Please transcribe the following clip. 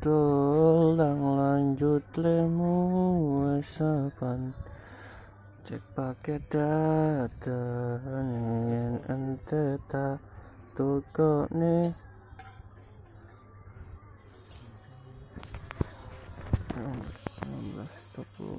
dolang lanjut lemu wesapan cek paket data yen ente ta tuko ne 19 20